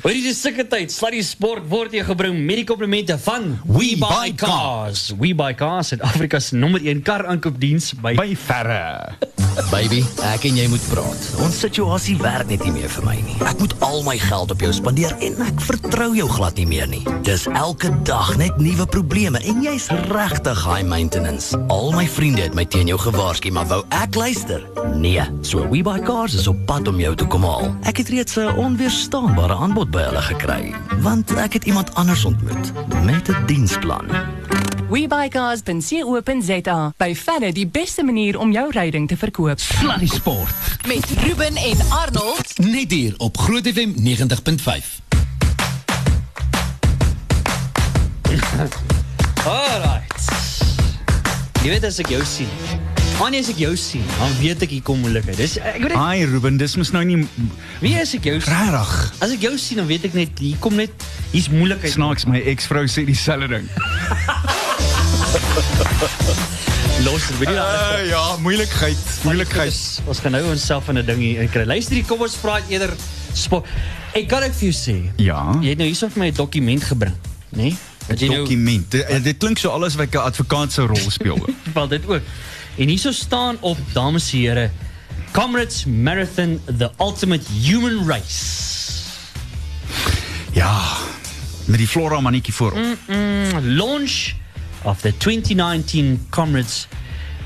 Hoor jy dis sulke tyd, Sluddy Sport word jou gebring met die komplimente van We Buy Cars. We Buy Cars, Suid-Afrika se nommer 1 kar aankoopdiens by By verre. Baby, ek en jy moet praat. Ons situasie werk net nie meer vir my nie. Ek moet al my geld op jou spandeer en ek vertrou jou glad nie meer nie. Dis elke dag net nuwe probleme en jy's regtig high maintenance. Al my vriende het my teen jou gewaarsku, maar wou ek luister? Nee. So We Buy Cars is op pad om jou te kom haal. Ek het reeds 'n onweerstaanbare aanbod by hulle gekry, want ek het iemand anders ontmoet met 'n diensplan. WeBuyCars.co.za. By verre die beste manier om jou ryding te verkoop. Sluddy Sport. Met Ruben en Arnold. Net hier op Groot FM 90.5. Alright. Jy weet as ek jou sien. Wanneer as ek jou sien, dan weet ek hier kom moeilikheid. Dis ek weet Ai Ruben, dis mos nou nie wie as ek jou regtig. As ek jou sien, dan weet ek net hier kom net hier's moeilikheid. Snaaks my eksvrou sê dieselfde ding. Los, weet? Uh, ja, moeilikheid, moeilikheid. Ons, ons gaan nou onsself in 'n ding hier kry. Luister, hier, kom ons praat eerder sport. Ek kan ek vir jou sê. Ja. Jy het nou hierso vir my 'n dokument gebring, né? Nee? Nou Dokument. Dit, dit klink so alles wat 'n advokaat se rol speel. wel dit ook. En hierso staan op, dames en here, Comrades Marathon the ultimate human race. ja, met die Flora mannetjie voor. Mm, launch of the 2019 Comrades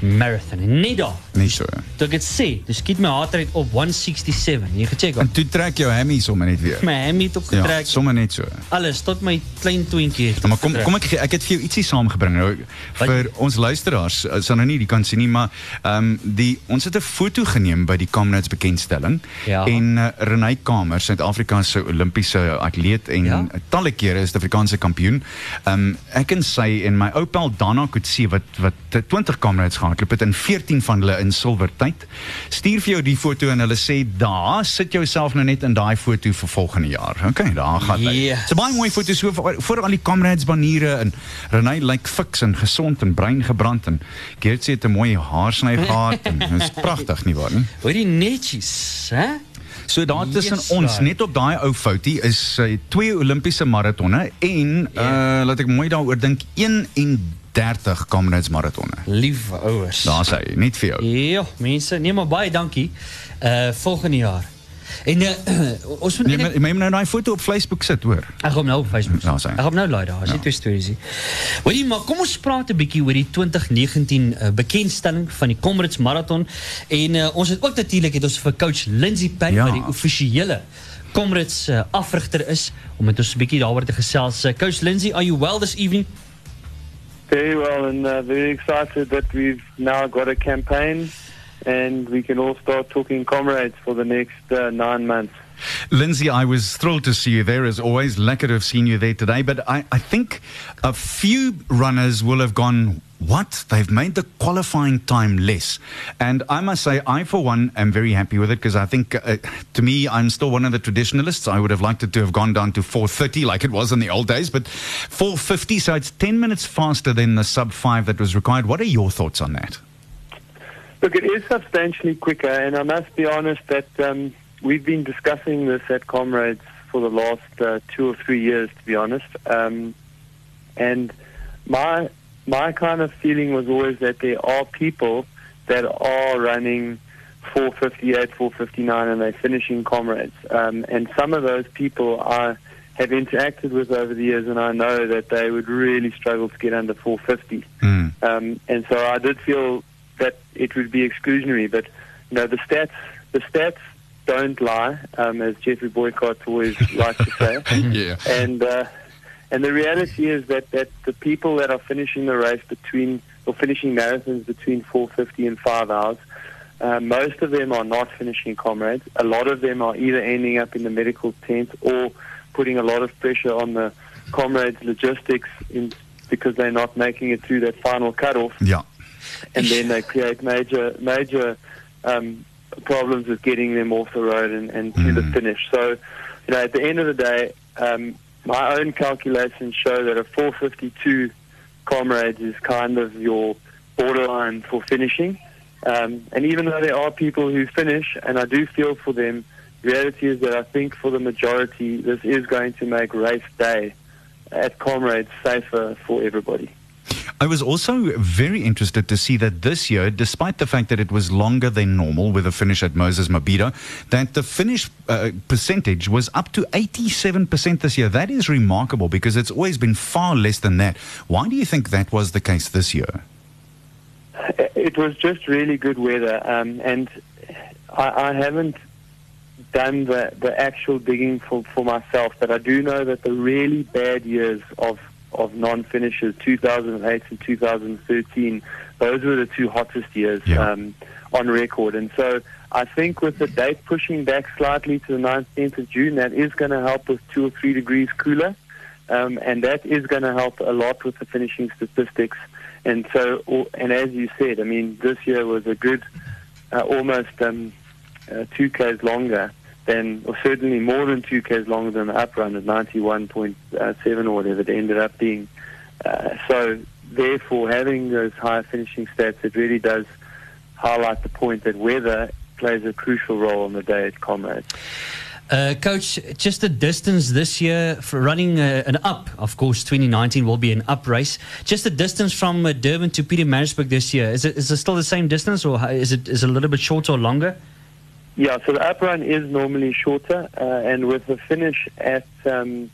Marathon. En Net daar. Nee so. Toe ek dit sê, dis skiet my hartrate op 167. Jy gecheck En toe trek jou hammy sommer net weer. My hemp het ook Ja, getrek. sommer net so. Alles tot my klein twintjie. het Ja, maar kom getrek. kom ek ek het vir jou ietsie saamgebring nou vir ons luisteraars uh, sal nou nie die kan sien nie maar ehm um, die ons het 'n foto geneem by die Comrades bekendstelling Ja. en uh, Renay Kamer Suid-Afrika se Olimpiese atleet en Ja. talle kere is Suid-Afrikaanse kampioen. Ehm um, ek en sy en my oupa Dana Kutse wat wat uh, 20 Comrades gehardloop het en 14 van hulle in silwer tyd. Stuur vir jou die foto en hulle sê daar sit jouself nou net in daai foto vir volgende jaar. Okay, daar gaan hy. Ja. Dis baie mooi foto so voor, al die comrades baniere en Renay lyk fiks en gesond en bruin gebrand en Geertsie het 'n mooi haarsny gehad en dit is pragtig nie waar nie. Hoor jy netjies, hè? So daar tussen Yes, ons net op daai ou foutie is uh, twee Olimpiese maratonne en Ja. uh laat ek mooi daaroor dink 31 comrades maratonne. Liewe ouers. Daar's hy, net vir jou. Ja, mense, nee maar baie dankie. Uh volgende jaar. En uh, ons moet Nee, eintlik- maar jy moet nou daai foto op Facebook sit, hoor. Ek gaan hom nou op Facebook. Sê. Ek gaan hom nou laai daar. As jy twee stories. Hoorie, maar kom ons praat 'n bietjie oor die 2019 uh, bekendstelling van die Comrades Marathon en uh, ons het ook natuurlik het ons vir coach Lindsay Perry Ja. wat die offisiële Comrades uh, afrigter is om met ons 'n bietjie daaroor te gesels. Uh, coach Lindsay, are you well this evening? Very well, and uh, very excited that we've now got a campaign, and we can all start talking comrades for the next uh, nine months. Lindsay, I was thrilled to see you there as always. Lekker to have seen you there today. But I, I think a few runners will have gone, what? They've made the qualifying time less. And I must say, I, for one, am very happy with it because I think, uh, to me, I'm still one of the traditionalists. I would have liked it to have gone down to 4.30 like it was in the old days, but 4.50, so it's 10 minutes faster than the sub 5 that was required. What are your thoughts on that? Look, it is substantially quicker, and I must be honest that um, we've been discussing this at Comrades for the last uh, two or three years, to be honest. Um, and my my kind of feeling was always that there are people that are running 458, 459, and they're finishing Comrades. Um, and some of those people I have interacted with over the years, and I know that they would really struggle to get under 450. Mm. Um, and so I did feel that it would be exclusionary. But you know, the stats the stats don't lie, um, as Jeffrey Boycott always likes to say. yeah. And uh, and the reality is that, that the people that are finishing the race between or finishing marathons between 450 and five hours, uh, most of them are not finishing comrades. A lot of them are either ending up in the medical tent or putting a lot of pressure on the comrades' logistics in, because they're not making it through that final cutoff Yeah. And then they create major major um, problems with getting them off the road and, and to the Mm. finish. So, you know, at the end of the day, um, my own calculations show that a 452 comrades is kind of your borderline for finishing. Um, and even though there are people who finish, and I do feel for them reality is that I think for the majority, this is going to make race day at Comrades safer for everybody. I was also very interested to see that this year, despite the fact that it was longer than normal with a finish at Moses Mabhida, that the finish uh, percentage was up to 87% this year. That is remarkable because it's always been far less than that. Why do you think that was the case this year? It was just really good weather, um, and I, I haven't done the, the actual digging for, for myself, but I do know that the really bad years of of non-finishers, 2008 and 2013, those were the two hottest years Yeah. um, on record. And so I think with the date pushing back slightly to the 19th of June, that is going to help with two or three degrees cooler. Um, and that is going to help a lot with the finishing statistics. And so, and as you said, I mean, this year was a good, uh, almost um, uh, two k's longer than, or certainly more than two k's longer than the up run at 91.7 or whatever it ended up being. Uh, so, therefore, having those higher finishing stats, it really does highlight the point that weather plays a crucial role on the day at Comrades. Uh, Coach, just the distance this year for running uh, an up, of course, 2019 will be an up race. Just the distance from uh, Durban to Peter Maritzburg this year, is it, is it still the same distance or is it, is it a little bit shorter or longer? Yeah, so the uprun is normally shorter, uh, and with the finish at um,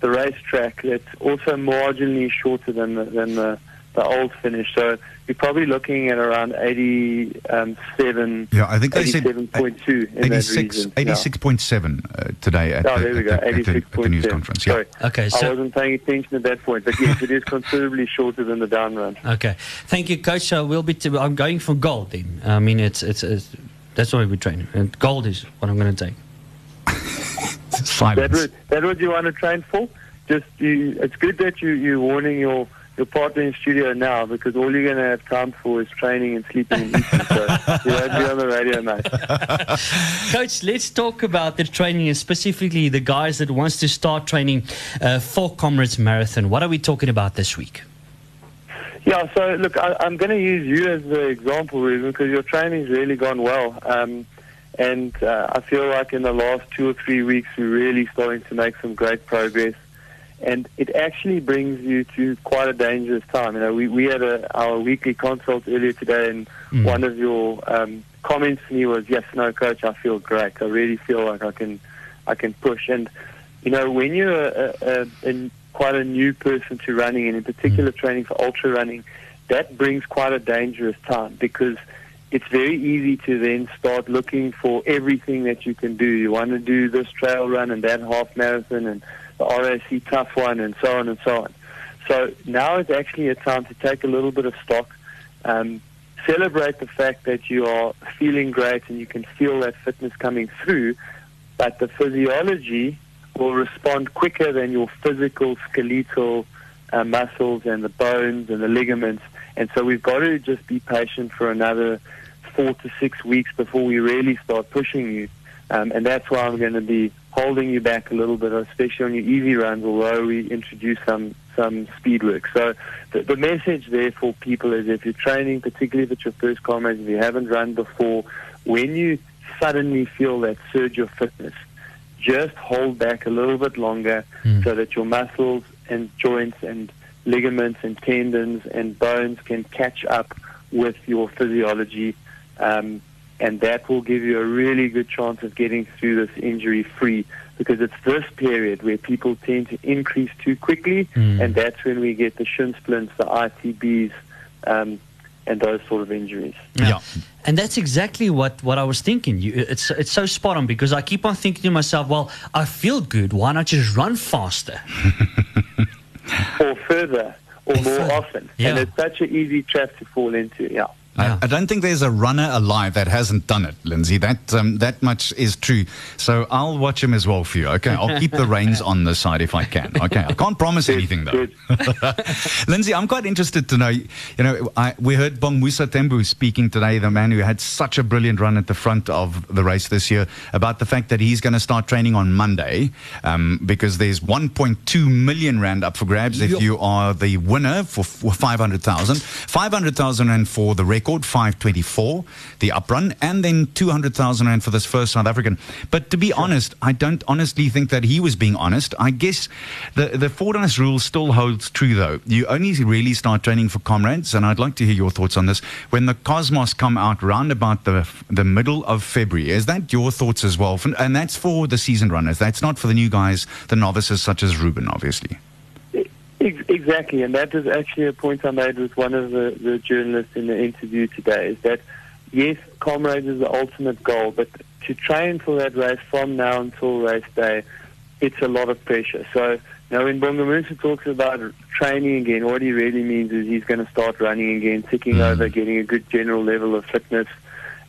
the racetrack, it's also marginally shorter than the, than the, the old finish. So you're probably looking at around 87, Yeah, I think they said 87.2 in 86, region. yeah. 86.7 uh, today at, Oh, the, there we at, go, at, at the news 86.7. conference. Yeah. Sorry. Okay, I wasn't paying attention at that point, but yes, it is considerably shorter than the down run. Okay, thank you, Coach. So we'll be. T- I'm going for gold then. I mean, it's it's, it's that's why we train, and gold is what I'm going to take. That was that what you want to train for? Just you. It's good that you you're warning your your partner in studio now because all you're going to have time for is training and sleeping and eating. so you won't be on the radio, mate. Coach, let's talk about the training and specifically the guys that wants to start training uh, for Comrades Marathon. What are we talking about this week? Yeah. So look, I, I'm going to use you as the example, Ruben, because your training's really gone well. Um, and uh, I feel like in the last two or three weeks, we're really starting to make some great progress. And it actually brings you to quite a dangerous time. You know, we, we had a, our weekly consult earlier today, and one of your um, comments to me was, "Yes, no, coach, I feel great. I really feel like I can, I can push." And you know, when you're a, a, a, quite a new person to running, and in particular training for ultra running, that brings quite a dangerous time because it's very easy to then start looking for everything that you can do. You want to do this trail run and that half marathon and the RAC tough one and so on and so on. So now is actually a time to take a little bit of stock, um, celebrate the fact that you are feeling great and you can feel that fitness coming through, but the physiology will respond quicker than your physical skeletal uh, muscles and the bones and the ligaments. And so we've got to just be patient for another four to six weeks before we really start pushing you. Um, and that's why I'm going to be holding you back a little bit, especially on your easy runs, although we introduce some some speed work. So the, the message there for people is if you're training, particularly if it's your first comrades, if you haven't run before, when you suddenly feel that surge of fitness, just hold back a little bit longer so that your muscles and joints and ligaments and tendons and bones can catch up with your physiology. Um, and that will give you a really good chance of getting through this injury free because it's this period where people tend to increase too quickly, and that's when we get the shin splints, the ITBs, um, and those sort of injuries. Yeah. And that's exactly what, what I was thinking. You, it's it's so spot on because I keep on thinking to myself, well, I feel good. Why not just run faster? or further or more further. often. Yeah. And it's such an easy trap to fall into. Yeah. Yeah. I, I don't think there's a runner alive that hasn't done it, Lindsay. That um, that much is true. So I'll watch him as well for you. Okay, I'll keep the reins on this side if I can. Okay, I can't promise anything though. Good. Lindsay, I'm quite interested to know. You know, I, we heard Bong Musa Tembu speaking today, the man who had such a brilliant run at the front of the race this year, about the fact that he's going to start training on Monday um, because there's 1.2 million rand up for grabs if you are the winner for, for 500,000, 500,000 and for the record record 524, the uprun, and then 200,000 Rand for this first South African. But to be honest, I don't honestly think that he was being honest. I guess the, the Fordyce rule still holds true, though. You only really start training for comrades, and I'd like to hear your thoughts on this, when the Cosmos come out round about the, the middle of February. Is that your thoughts as well? And that's for the season runners. That's not for the new guys, the novices such as Ruben, obviously. Ex- Exactly, and that is actually a point I made with one of the, the journalists in the interview today. Is that yes, comrades is the ultimate goal, but to train for that race from now until race day, it's a lot of pressure. So now when Bongamusa talks about training again, what he really means is he's going to start running again, ticking over, getting a good general level of fitness.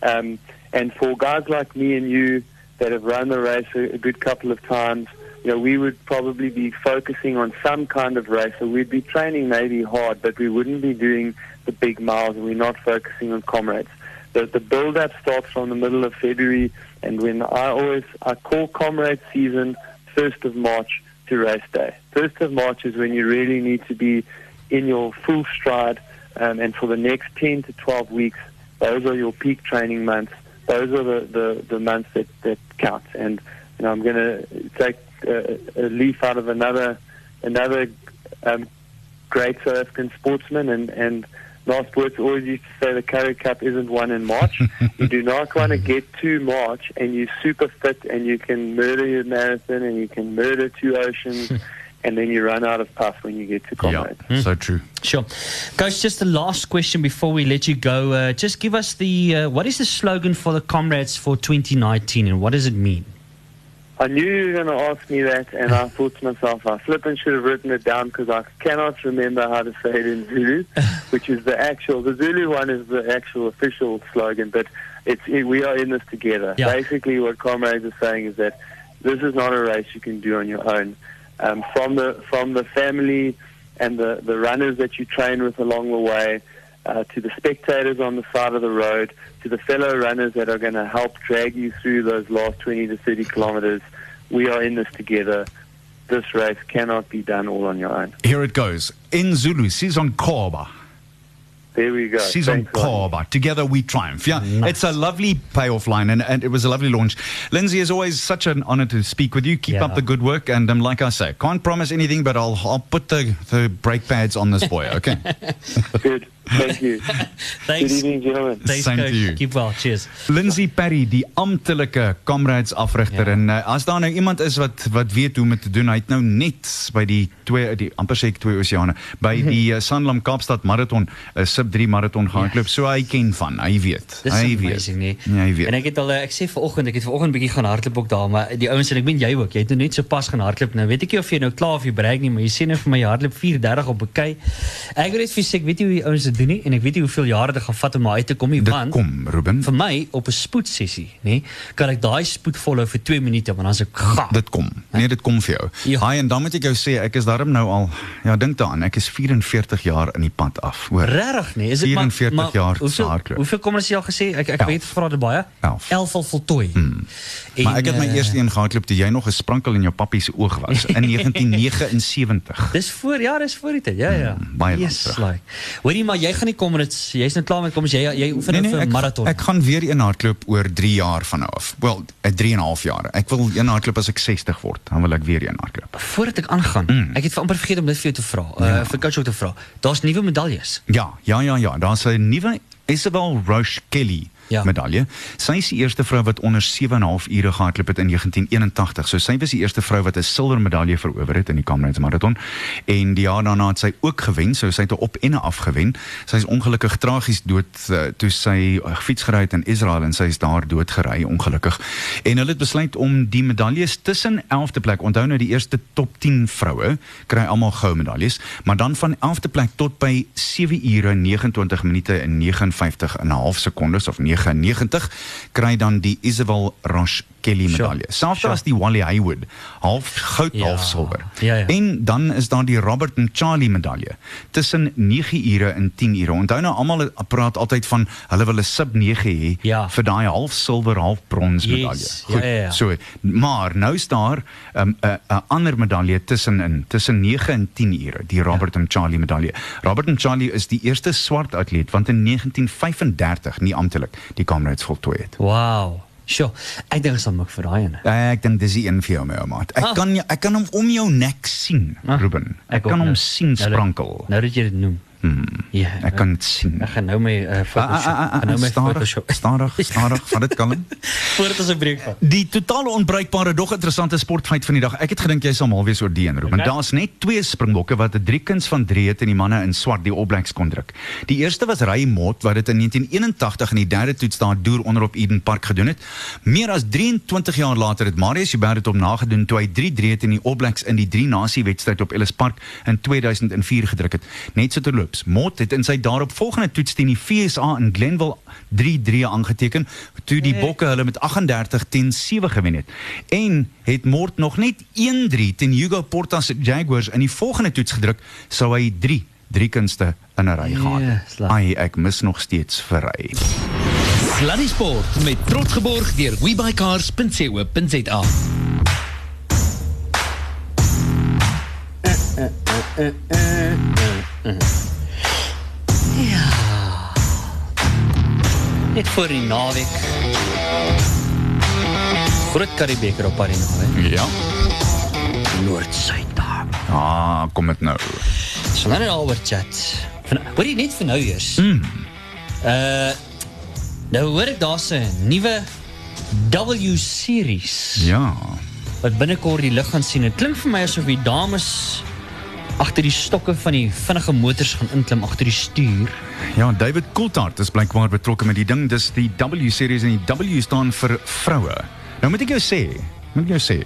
Um, and for guys like me and you that have run the race a, a good couple of times, you know, we would probably be focusing on some kind of race. So we'd be training maybe hard, but we wouldn't be doing the big miles, and we're not focusing on comrades. The, the build-up starts from the middle of February, and when I always I call comrade season first of March to race day. First of March is when you really need to be in your full stride, um, and for the next 10 to 12 weeks, those are your peak training months. Those are the, the, the months that, that count. And you know, I'm going to take uh, a leaf out of another another um, great South African sportsman, and, and last words always used to say the Curry Cup isn't won in March. you do not want to get to March and you're super fit and you can murder your marathon and you can murder two oceans. And then you run out of puff when you get to comrades. Yeah, so true. Sure. Coach, just the last question before we let you go. Uh, just give us the uh, what is the slogan for the comrades for 2019 and what does it mean? I knew you were going to ask me that, and I thought to myself, I flipping should have written it down because I cannot remember how to say it in Zulu, which is the actual. The Zulu one is the actual official slogan, but it's it, we are in this together. Yeah. Basically, what comrades are saying is that this is not a race you can do on your own. Um, from the from the family and the the runners that you train with along the way, uh, to the spectators on the side of the road, to the fellow runners that are going to help drag you through those last 20 to 30 kilometers. We are in this together. This race cannot be done all on your own. Here it goes. In Zulu, Season Koba. There we go. Season Thanks, Ronnie. Koba. Together we triumph. Yeah, it's a lovely payoff line, and, and it was a lovely launch. Lindsay, is always such an honor to speak with you. Keep Yeah. up the good work, and um, like I say, can't promise anything, but I'll I'll put the, the brake pads on this boy. Okay. Good. Thank you. Thanks. Good evening, gentlemen. Thanks, Same to Coach. you. Keep well. Cheers. Lindsay Perry, die amptelike comrades afrigter Ja. en uh, as daar nou iemand is wat wat weet hoe om dit te doen, hy het nou net by die twee die amper sê ek twee oseane by die uh, Sanlam Kaapstad marathon, 'n uh, sub 3 marathon gehardloop. So hy ken van, hy weet. Dis hy amazing, nee. Ja, hy weet. En ek het al eh, ek sê vanoggend, ek het vanoggend bietjie gaan hardloop ook daar, maar die ouens en ek meen jy ook, jy het nou net so pas gaan hardloop. Nou weet ek nie of jy nou klaar of jy bereik nie, maar jy sê nou vir my hardloop 4:30 op 'n kei. Ek weet net vir sê ek weet nie hoe die ouens dit doen nie en ek weet nie hoeveel jare dit gaan vat om uit te kom nie, want kom, Ruben. vir my op 'n spoedsessie, nê, kan ek daai spoed volhou vir 2 minute, want dan as ek ga. Dit kom. Nee, dit kom vir jou. Ja. Haai en dan moet ek jou sê ek is daarom nou al ja, dink daaraan, ek is 44 jaar in die pad af, hoor. Regtig nee, is dit maar 44 maar jaar hoeveel, hardloop. Hoeveel kom jy al gesê? Ek ek Elf. weet vra dit baie. Elf. 11 al voltooi. Hmm. Maar ek het my eerste een gehardloop toe jy nog 'n sprankel in jou pappie se oog was in 1979. Dis voor ja, dis voor die tyd. Ja ja. Mm, baie lank yes, terug. like. Hoorie maar jy gaan nie kom dit jy's nou klaar met kom as jy jy oefen nee, nee, vir 'n ek, marathon. ek gaan weer een hardloop oor 3 jaar van nou af. Wel, 'n 3 en 'n half jaar. Ek wil een hardloop as ek 60 word, dan wil ek weer een hardloop. Voordat ek aangaan, mm. ek het amper vergeet om dit vir jou te vra. Uh, vir coach ook te vra. Daar's nuwe medaljes. Ja, ja, ja, ja. Daar's 'n nuwe Isabel Roche Kelly Ja. medalje. Sy is die eerste vrou wat onder 7 en 'n half ure gehardloop het in 1981. So sy was die eerste vrou wat 'n silwer medalje verower het in die Comrades Marathon. En die jaar daarna het sy ook gewen. So sy het op en af gewen. Sy is ongelukkig tragies dood uh, sy uh, fiets gery het in Israel en sy is daar dood gery ongelukkig. En hulle het besluit om die medaljes tussen 11de plek. Onthou nou die eerste top 10 vroue kry almal goue medaljes, maar dan van 11de plek tot by 7 ure 29 minute en 59 en sekondes of 9 1999 kry dan die Isabel Roche Kelly medalje. Selfs Sure. as die Wally Haywood, half goud, Ja. half silwer. Ja, ja. En dan is daar die Robert en Charlie medalje tussen 9 ure en 10 ure. Onthou nou almal praat altyd van hulle wil 'n sub 9 hê Ja. vir daai half silwer, half brons Yes. medalje. Ja, ja, ja. So, maar nou is daar 'n um, 'n ander medalje tussenin, tussen 9 en 10 ure, die Robert en Charlie medalje. Robert en Charlie is die eerste swart atleet wat in 1935 nie amptelik die Comrades voltooi het. Wow. Sjoe, ek dink sal maak vir daai ene. Ek dink dis die een vir jou my ou maat. Ek Ah. kan ek kan hom om jou nek sien, Ah, Ruben. Ek, ook kan hom nou. sien Nou dat- sprankel. Nou dat jy dit noem. Hmm. Ja. Ek kan dit sien. Ek gaan nou my uh, Ah, Photoshop. ah, ah, ah, nou my stadig, Photoshop. stadig, stadig, vat dit kalm. Voordat ons 'n breek vat. Die totale onbruikbare dog interessante sportfeit van die dag. Ek het gedink jy sal mal wees oor die een roep. Okay. Okay. Daar's net twee springbokke wat 'n driekuns van 3 het en die manne in swart die All Blacks kon druk. Die eerste was Ray Mott wat dit in 1981 in die derde toets daar deur onder op Eden Park gedoen het. Meer as 23 jaar later het Marius Joubert dit hom nagedoen toe hy 3-3 het in die All Blacks in die drie nasie wedstryd op Ellis Park in 2004 gedruk het. Net so terloops, Mott het in sy daaropvolgende toets teen die FSA in Glenville 3-3 aangeteken toe die Bokke hulle met 38 teen 7 gewen het. En het Mort nog net 1-3 teen Hugo Portas se Jaguars in die volgende toets gedruk, sou hy 3 drie kunste in 'n ry gehad. Ja, het. Ai, ek mis nog steeds vir ry. Sluddy Sport met trots geborg deur webycars.co.za. Net voor die naweek. Groot Karibeker op Arena, hè. Ja. Noord-Suid daar. Ah, kom dit nou. So nou net al oor chat. Van, hoor jy net vir nou eers? Mm. Uh nou hoor ek daar's 'n nuwe W series Ja. wat binnekort die lig gaan sien. Dit klink vir my asof die dames agter die stokke van die vinnige motors gaan inklim agter die stuur. Ja, David Coulthard is blykbaar betrokke met die ding. Dis die W series en die W staan vir vroue. Nou moet ek jou sê, moet ek jou sê.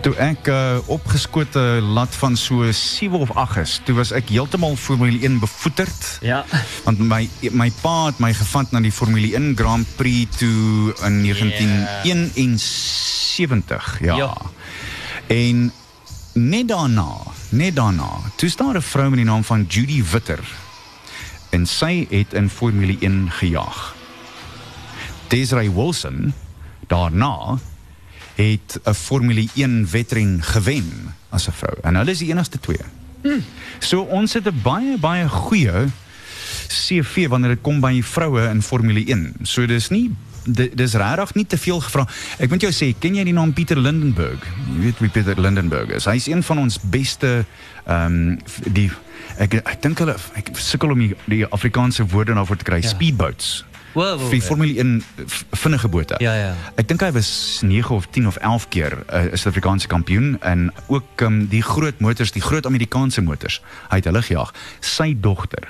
Toe ek uh, opgeskote lat van so 7 of 8 is, toe was ek heeltemal Formule 1 bevoeterd. Ja. Want my my pa het my gevat na die Formule 1 Grand Prix toe in 1971. Ja. Ja. En net daarna, net daarna, toe staan 'n vrou met die naam van Judy Witter. En sy het in Formule 1 gejaag. Desiree Wilson daarna het 'n Formule 1 wedren gewen as 'n vrou. En hulle is die enigste twee. Hmm. So ons het 'n baie baie goeie CV wanneer dit kom by vroue in Formule 1. So dis nie di- dis regtig nie te veel gevra. Ek moet jou sê, ken jy die naam Pieter Lindenberg? Jy weet wie Pieter Lindenberg is. Hy's een van ons beste ehm um, die ek ek dink hulle ek sukkel om die, die Afrikaanse woorde daarvoor te kry. Ja. Speedboats. Wow, wow, die Formule 1 v- vinnige bote. Ja, ja. Ek dink hy was 9 of 10 of 11 keer 'n uh, Suid-Afrikaanse kampioen en ook um, die groot motors, die groot Amerikaanse motors. Hy het hulle gejaag. Sy dogter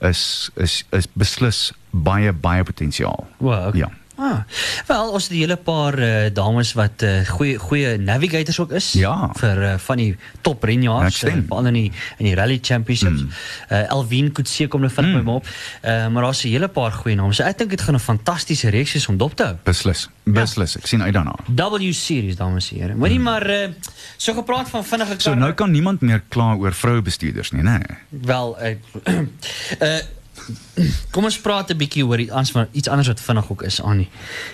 is is is beslis baie baie potensiaal. Wow, okay. Ja. Ah, wel, ons het 'n hele paar uh, dames wat uh, goeie goeie navigators ook is Ja. vir uh, van die top renjaars, uh, veral in die in die rally championships. Mm. Uh, Elvin Kutse kom nou Mm. op. Uh, maar daar's 'n hele paar goeie name. So ek dink dit gaan 'n fantastiese reeks wees om dop te hou. Beslis. Beslis. Ek sien uit daarna. W series dames en here. Moenie mm. maar uh, so gepraat van vinnige So karre. nou kan niemand meer kla oor vroue bestuurders nie, né? Nee. wel uh, uh kom ons praat 'n bietjie oor iets anders iets anders wat vinnig ook is aan nie.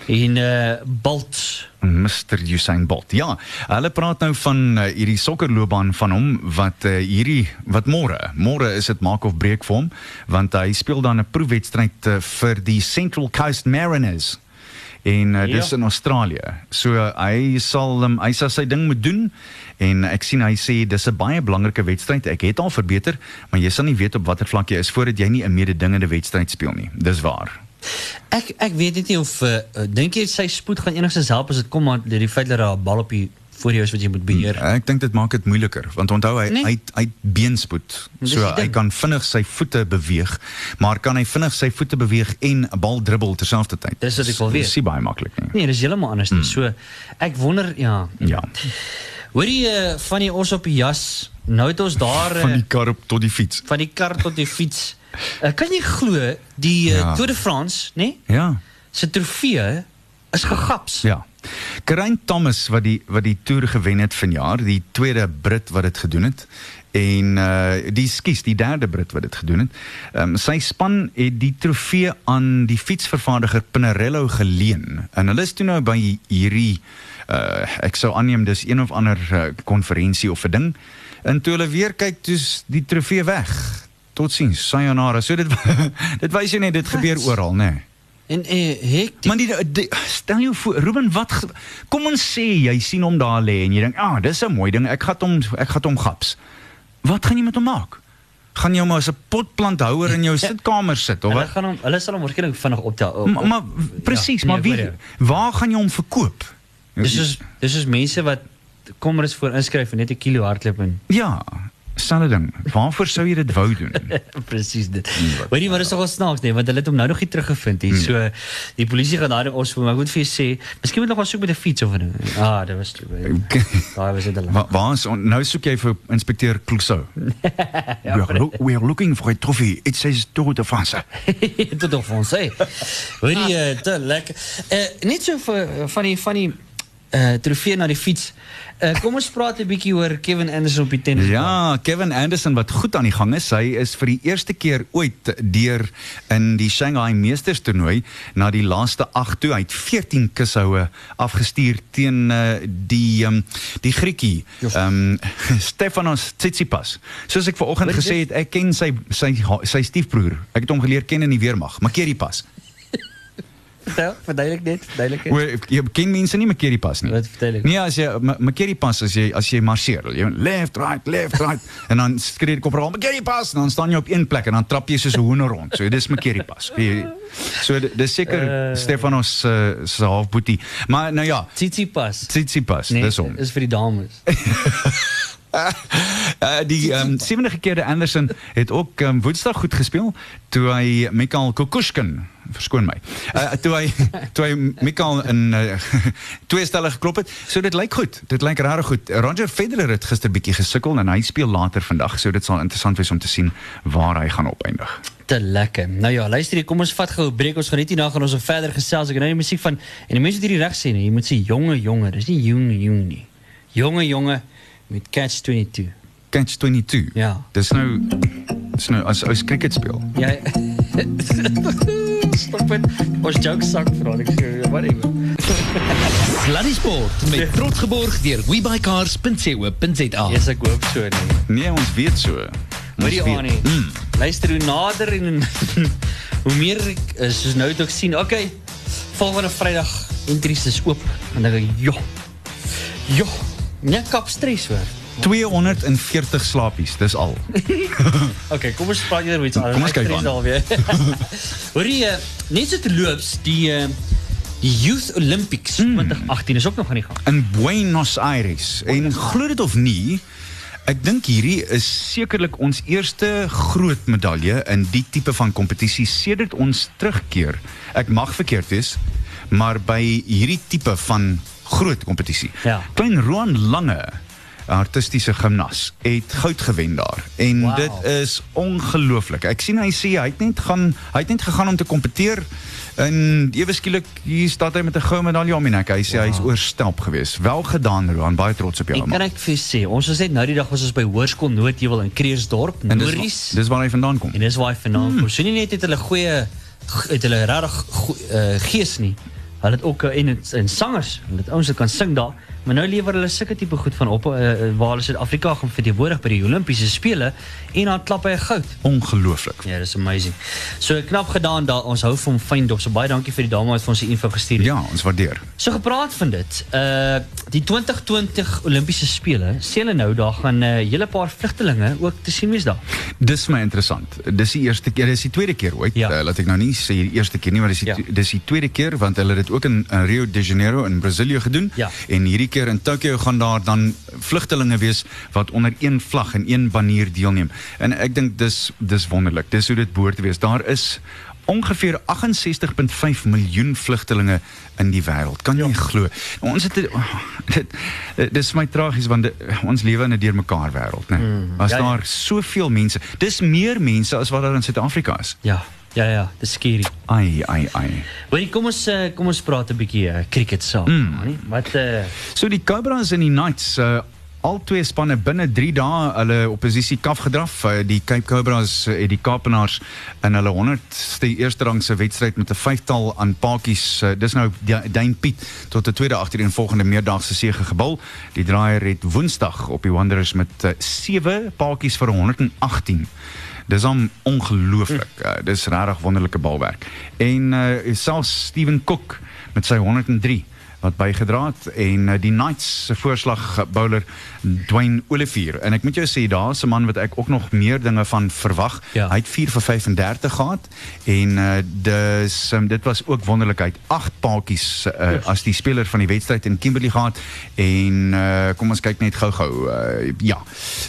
En uh Bolt Mr Usain Bolt. Ja, hulle praat nou van uh, hierdie sokkerloopbaan van hom wat uh, hierdie wat môre, môre is dit maak of breek vir hom want hy speel dan 'n proefwedstryd uh, vir die Central Coast Mariners. En uh, dis Ja. in Australië. So uh, hy sal um, hy sal sy ding moet doen en ek sien hy sê dis 'n baie belangrike wedstryd. Ek het al verbeter, maar jy sal nie weet op watter vlak jy is voordat jy nie 'n mededingende wedstryd speel nie. Dis waar. Ek ek weet net nie of uh, uh, dink jy sy spoed gaan enigstens help as dit kom aan die feit dat daar 'n bal op die voor jou is wat jy moet beheer. Ek dink dit maak dit moeiliker want onthou hy Nee. hy hy beenspoed. So hy kan vinnig sy voete beweeg, maar kan hy vinnig sy voete beweeg en 'n bal dribbel terselfdertyd? Dis wat ek wil weet. Dis baie maklik nie. Nee, dis heeltemal anders nie. So ek wonder ja. Ja. Hoorie uh, van die ons op die jas. Nou het ons daar uh, Van die kar op tot die fiets. van die kar tot die fiets. Uh, kan jy glo die uh, Ja. Tour de France? Nee? Ja. se trofee is gegaps. Ja. Karain Thomas wat die wat die toer gewen het vanjaar, die tweede Brit wat dit gedoen het en uh die skies die derde Brit wat dit gedoen het. Ehm um, sy span het die trofee aan die fietsvervaardiger Pinarello geleen en hulle is toe nou by hierdie uh ek sou aanneem dis een of ander konferensie uh, of 'n ding. En toe hulle weer kyk, toe's die trofee weg. Totsiens, sayonara. So dit dit wys jou net dit gebeur oral, né? Nee. En eh hek Maar die, die, stel jou voor Ruben wat kom ons sê jy sien hom daar lê en jy dink, "Ah, dis 'n mooi ding. Ek gaan hom ek gaan hom gaps." Wat gaan jy met hom maak? Gaan jy hom as 'n potplanthouer in jou sitkamer sit of hulle wat? gaan hom hulle sal hom waarskynlik vinnig optel. Op, Maar, maar presies, maar wie nee, waar gaan jy hom verkoop? Dis is dis is mense wat kom maar eens voor inskryf en net 'n kilo hardloop en Ja, selfde ding. Waarvoor sou jy dit wou doen? presies dit. Weet jy wat is nogal snaaks nee, want hulle het hom nou nog nie teruggevind Hmm. nie. So die polisie gaan daai ons maar ek moet vir sê, miskien moet nog maar soek met 'n fiets of 'n. Ah, dit was daai was dit al. Wa- Waar is on- nou soek jy vir inspekteur Clouseau? Ja, we, are loo- we are looking for a trophy. It says Tour de France. Tot of ons sê. Hoor jy eh, te lekker. Eh net so vir van die van die eh trofee na die fiets. Eh kom ons praat 'n bietjie oor Kevin Anderson op die tennis. Ja, Kevin Anderson wat goed aan die gang is. Hy is vir die eerste keer ooit deur in die Shanghai Meesters toernooi na die laaste 8 toe. Hy het 14 kushoue afgestuur teen uh, die um, die Griekie, ehm um, Stefanos Tsitsipas. Soos ek vanoggend gesê het, ek ken sy sy sy stiefbroer. Ek het hom geleer ken in die weermag, Makeri Vertel, vertel ik dit, Je ik dit. Je king mensen niet met pas niet. Dat vertel ik. Nee, als je Makiri pas als je als je marcheert, je left right, left right en dan schreeuw ik op rond Makiri pas, dan staan je op één plek en dan trap je ze zo hoenen rond. So, dit is Makiri pas. So, dat is zeker uh, Stefanos uh, halfboetie. Maar nou ja, Tsitsipas. Tsitsipas, nee, dis om. Is voor die dames. Uh, die um, sewende gekeerde Anderson het ook um, Woensdag goed gespeel toe hy Mikael Kokushkin verskoon my. Uh, toe hy toe hy Mikael in uh, twee stelle geklop het. So dit lyk goed. Dit lyk regtig goed. Roger Federer het gister bietjie gesukkel en hy speel later vandag. So dit sal interessant wees om te sien waar hy gaan opeindig. Te lekker. Nou ja, luister hier, kom ons vat gou 'n breek. Ons gaan net hierna gaan ons verder gesels. Ek nou die musiek van en die mense wat hierdie reg jy moet sê jonge jonge. Dis nie jong jong nie. Jonge jonge met Catch 22. Catch 22. Ja. Dis nou dis nou as ou cricket speel. Ja. Stop dit. Ons joke sak vra ek sê whatever. Sluddy Sport met trots geborg deur webycars.co.za. Yes, ek hoop so nee. Nee, ons weet so. Hoor jy aan nie? Mm. Luister hoe nader en hoe meer ek is soos nou het ek sien. Okay. Volgende Vrydag entries is oop. En dan dink ek, "Jo. Jo. Nee, kap stres hoor." 240 slapies, dis al. Okay, kom ons praat eers iets anders. Kom ons kyk Ek aan. stres alweer. Hoor jy, eh, net so te loops die eh, die Youth Olympics Hmm. 2018 is ook nog aan die gang. in Buenos Aires. En glo dit of nie, ek dink hierdie is sekerlik ons eerste groot medalje in die tipe van kompetisie sedert ons terugkeer. Ek mag verkeerd wees, maar by hierdie tipe van groot kompetisie. Ja. Klein Roan Lange artistiese gimnas het goud gewen daar en Wow. dit is ongelooflik. Ek sien hy sê hy het net gaan hy het net gegaan om te kompeteer en ewe skielik hier staan hy met 'n goue medalje om die nek. Hy sê wow. hy's oorstelp geweest. Wel gedaan Roan, baie trots op jou. Ek kan ek vir sê, ons was net nou die dag was ons by Hoërskool Noordheuwel in Kreersdorp, En dis waar hy vandaan kom. En dis waar hy vandaan kom. So nie net het hulle goeie het hulle regtig uh, gees nie. Hulle het ook uh, en het- en sangers, het ouens kan sing daar. Maar nou lewer hulle sulke tipe goed van op uh, waar hulle Suid-Afrika gaan verteenwoordig by die Olimpiese spele en dan klap hy goud. Ongelooflik. Ja, dis amazing. So knap gedaan daar. Ons hou hom fyn dop. So baie dankie vir die dame wat vir ons die info gestuur het. Ja, ons waardeer. So gepraat van dit. Uh die 2020 Olimpiese spele, sê hulle nou daar gaan 'n uh, hele paar vlugtelinge ook te sien wees daar. Dis my interessant. Dis die eerste keer, dis die tweede keer ooit. Ja. Uh, laat ek nou nie sê die eerste keer nie, maar dis die, Ja. dis die tweede keer want hulle het dit ook in, in Rio de Janeiro in Brasilië gedoen. Ja. En hierdie keer in Tokio gaan daar dan vlugtelinge wees wat onder een vlag en een banier deelneem. En ek dink dis dis wonderlik. Dis hoe dit behoort te wees. Daar is ongeveer 68.5 miljoen vlugtelinge in die wêreld. Kan jy ja. glo? Ons het dit dit dis vir my tragies want dit, ons lewe in 'n deurmekaar wêreld, né? Nee. Mm, As ja, ja. daar soveel mense. Dis meer mense as wat daar in Suid-Afrika is. Ja. Ja ja, dis skerry. Ai ai ai. Hoorie, kom ons uh, kom ons praat 'n bietjie uh, cricket saak, mm. Wat uh, So die Cobras en die Knights uh al twee spanne binne 3 dae hulle oppositie kaf gedraf. Uh, die Cape Cobras uh, het die Kaapenaars in hulle 100ste eerste rangse wedstryd met 'n vyftal aan paadjies. Uh, dis nou Dane Piet tot 'n tweede agtereenvolgende meerdaagse sege gebul. Die draaier het Woensdag op die Wanderers met 7 uh, paadjies vir 118 Dis om ongelooflik. Uh, dis regtig wonderlike balwerk. En uh, selfs Steven Cook met sy 103 wat bygedra het en uh, die Knights se voorslag bowler Dwayne Olivier en ek moet jou sê daar's 'n man wat ek ook nog meer dinge van verwag. Ja. Hy het 4 vir 35 gehad en uh, dis um, dit was ook het 8 paadjies uh, yes. as die speler van die wedstryd in Kimberley gehad en uh, kom ons kyk net gou-gou. Uh, ja.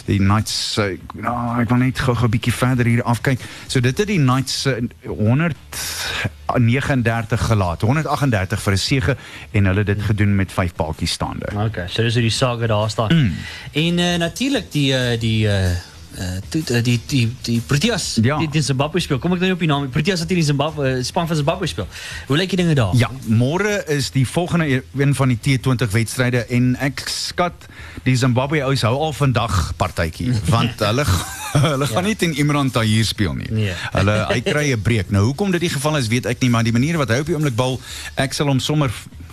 Die Knights uh, nou, ek wil net gou-gou 'n bietjie verder hier afkyk. So dit het die Knights uh, 139 gelaat. 138 vir 'n sege en hulle het dit gedoen met 5 paadjies staande. Okay, so dis hoe die saga daar staan. Mm. En uh, natuurlik die uh, die uh, uh, die die die die Proteas Ja. die, die Zimbabwe speel. Kom ek nou op die naam. Proteas het hierdie Zimbabwe uh, span van Zimbabwe speel. Hoe lyk die dinge daar? Ja, môre is die volgende e- een van die T20 wedstryde en ek skat die Zimbabwe ouens hou al vandag partytjie want hulle hulle gaan nie teen Imran Tahir speel nie. Nee. Hulle hy kry 'n breek. Nou hoekom dit die geval is, weet ek nie, maar die manier wat hy op die bal, ek sal hom sommer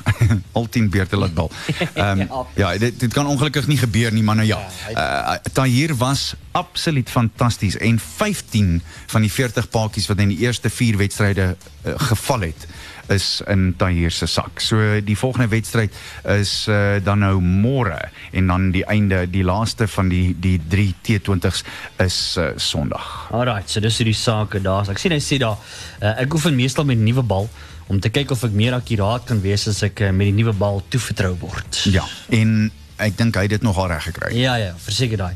al 10 beurte laat bal. Ehm um, ja, dit dit kan ongelukkig nie gebeur nie, maar nou ja. Uh, Tahir was absoluut fantasties en 15 van die 40 paadjies wat in die eerste 4 wedstryde uh, geval het is in Tahir se sak. So die volgende wedstryd is uh, dan nou môre en dan die einde die laaste van die die 3 T20s is uh, Sondag. Alright, so dis hoe die sake daar is. Ek sien hy sê daar uh, ek oefen meestal met nuwe bal om te kyk of ek meer akkuraat kan wees as ek uh, met die nuwe bal toevertrou word. Ja, en ek dink hy het dit nogal reg gekry. Ja ja, verseker daai.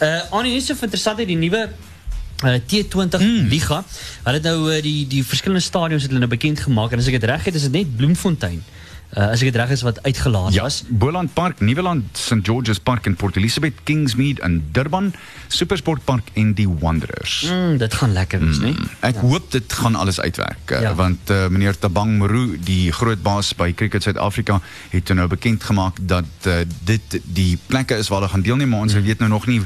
Uh Annie, dis so interessant die nuwe uh, T20 mm. liga. Hulle het nou uh, die die verskillende stadions het hulle nou bekend gemaak en as ek dit reg het, is dit net Bloemfontein. Uh, as ek dit reg is wat uitgelaat Ja, was. Boland Park, Nieuweland, St George's Park in Port Elizabeth, Kingsmead in Durban, Supersport Park en die Wanderers. Mm, dit gaan lekker wees, mm. né? Ek ja. hoop dit gaan alles uitwerk uh, Ja. want uh, meneer Tabang Moru die groot baas by Cricket Suid-Afrika het nou bekend gemaak dat uh, dit die plekke is waar hulle gaan deelneem maar ons mm. weet nou nog nie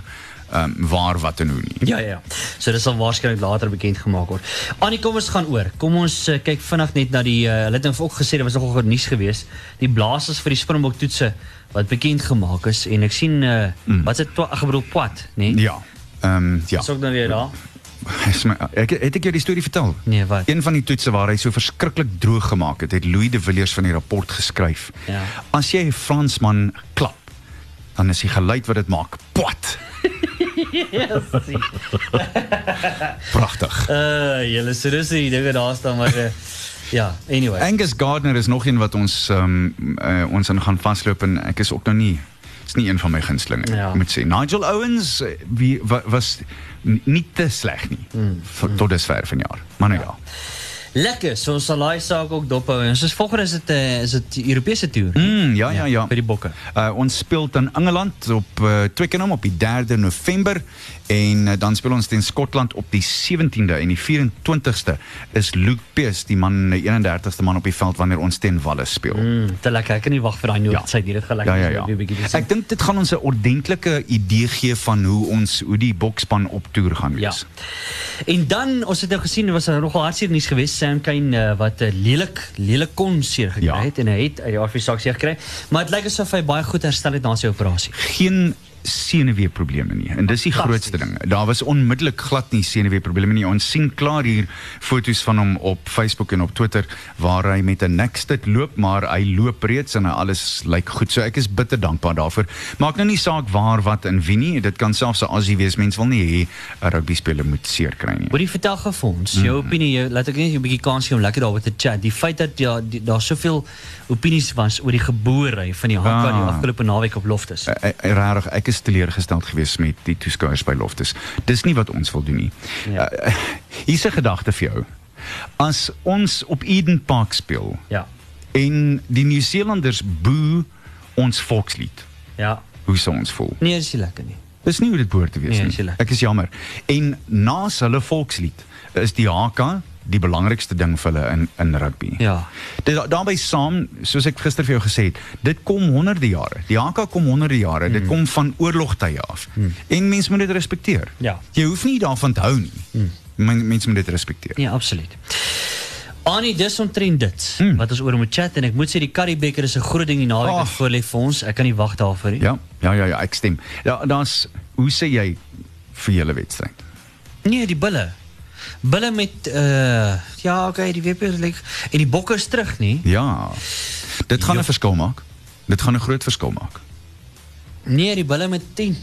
um, waar wat en hoe nie. Ja ja ja. So dit sal waarskynlik later bekend gemaak word. Annie, kom ons gaan oor. Kom ons uh, kyk vinnig net na die uh, hulle het nou ook gesê dit was nogal nuus geweest. Die blaasers vir die Springbok toetse wat bekend gemaak is en ek sien uh, mm. wat dit ek bedoel Pwat, né? Nee? Ja. Ehm um, ja. Is ook nou weer daar. Is my, ek het ek jou die storie vertel? Nee, wat? Een van die toetse waar hy so verskriklik droog gemaak het, het Louis de Villiers van die rapport geskryf. Ja. As jy 'n Fransman klap, dan is die geluid wat dit maak, pwat. Pragtig. Uh, julle so dis die dinge daar staan maar uh, ja, anyway. Angus Gardner is nog een wat ons um, uh, ons aan gaan vasloop en ek is ook nou nie is nie een van my gunstelinge Ja. ek moet sê Nigel Owens eh, wie wa, was n- nie te sleg nie mm. tot dusver vanjaar maar nou ja, ja. Lekker, zo'n salai zou ik ook doppen. Dus volgende is het, uh, is het Europese tour. Mm, ja, ja, ja. Die bokken. Eh, ons speelt in Engeland op eh, uh, Twickenham op die 3 november. En dan speel ons in Schotland op die 17e. En die 24e is Luke Pierce, die man, 31ste man op die veld, wanneer ons ten Wallis speel. Mm, te lekker, ik kan niet wachten voor die ja. Zij die het gelijk. Ja, ja, ja. Ik denk dit gaan ons een ordentelijke idee geven van hoe, ons, hoe die bokspan op tour gaan wees. Ja. En dan, ons het nou gezien, was er nogal hartstikke niets geweest. Sam Kane uh, wat 'n uh, lelik lelik kon seer gekry Ja. het en hy het uit die RV seer gekry, maar dit lyk asof hy baie goed herstel het na sy operasie. Geen senuweeprobleme nie. En dis die grootste ding. Daar was onmiddellik glad nie senuweeprobleme nie. Ons sien klaar hier foto's van hom op Facebook en op Twitter waar hy met 'n nekstit loop, maar hy loop reeds en hy alles lyk goed. So ek is bitter dankbaar daarvoor. Maak nou nie saak waar wat en wie nie. Dit kan selfs 'n Aussie wees. Mens wil nie hê 'n rugby speler moet seer kry nie. Hoorie vertel gou vir ons, jou Mm. opinie, jou, laat ek net 'n bietjie kans gee om lekker daaroor te chat. Die feit dat ja, die, daar soveel opinies was oor die geboorry van die Hakka die Ah. afgelope naweek op Loftus. Eh, eh, Regtig, ek is teleurgesteld geweest met die toeskouers by Loftus. Dis nie wat ons wil doen nie. Ja. Uh, hier's 'n gedagte vir jou. As ons op Eden Park speel Ja. en die Nieu-Seelanders boe ons volkslied, Ja. hoe sou ons voel? Nee, dis nie lekker nie. Dis nie hoe dit behoort te wees Nee, nie. is. Ek is jammer. En na hulle volkslied is die haka die belangrikste ding vir hulle in in rugby. Ja. Dit daarbey saam, soos ek gister vir jou gesê het, dit kom honderde jare. Die HK kom honderde jare. Dit kom van oorlogtye af. En mense moet dit respekteer. Ja. Jy hoef nie daarvan te hou nie. Men, mense moet dit respekteer. Ja, absoluut. Annie, dis omtrent dit Hmm. wat ons oor moet chat en ek moet sê die Currybeker is 'n groot ding die naweek wat voor lê vir ons. Ek kan nie wag daarvoor nie. Ja, ja, ja, ja, ek stem. Ja, daar's hoe sê jy vir julle wedstryd? Nee, die bulle. Bulle met uh ja, okay, die WP lyk en die bokke is terug nie. Ja. Dit gaan Ja. 'n verskil maak. Dit gaan 'n groot verskil maak. Nee, die bulle met 10.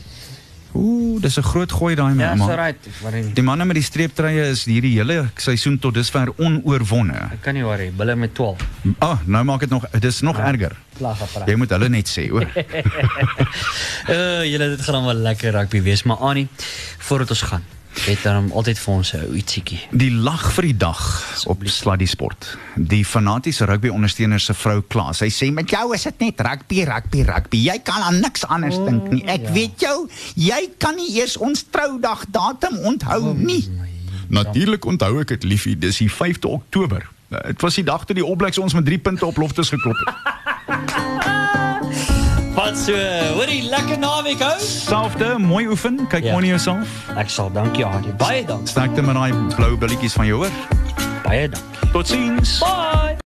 Ooh, dis 'n groot gooi daai Ja, man. so right. Die manne met die streeptreye is hierdie hele seisoen tot dusver onoorwonne. Ek kan nie worry. Bulle met 12. Ah, oh, nou maak dit nog dis nog erger. Plagapparaat. Jy moet hulle net sê, hoor. Uh, julle dit gaan wel lekker rugby wees, maar Annie, voordat ons gaan, het dan altyd vir ons 'n ietsiekie. Die lag vir die dag op Sluddy Sport. Die fanatiese rugby ondersteuner se vrou Klaas. Sy sê met jou is dit net rugby, rugby, rugby. Jy kan aan niks anders dink nie. Ek weet jou, jy kan nie eers ons troudag datum onthou nie. Natuurlik onthou ek dit liefie, dis die 5de Oktober. Dit was die dag toe die All Blacks ons met 3 punte op loftes geklop het. Wat so, hoorie, lekker naweek hou. Selfde, mooi oefen. Kyk Ja. mooi na jouself. Ek sal dankie Annie. Baie dankie. Sterkte met daai blou billetjies van jou hoor. Baie dankie. Totsiens. Bye.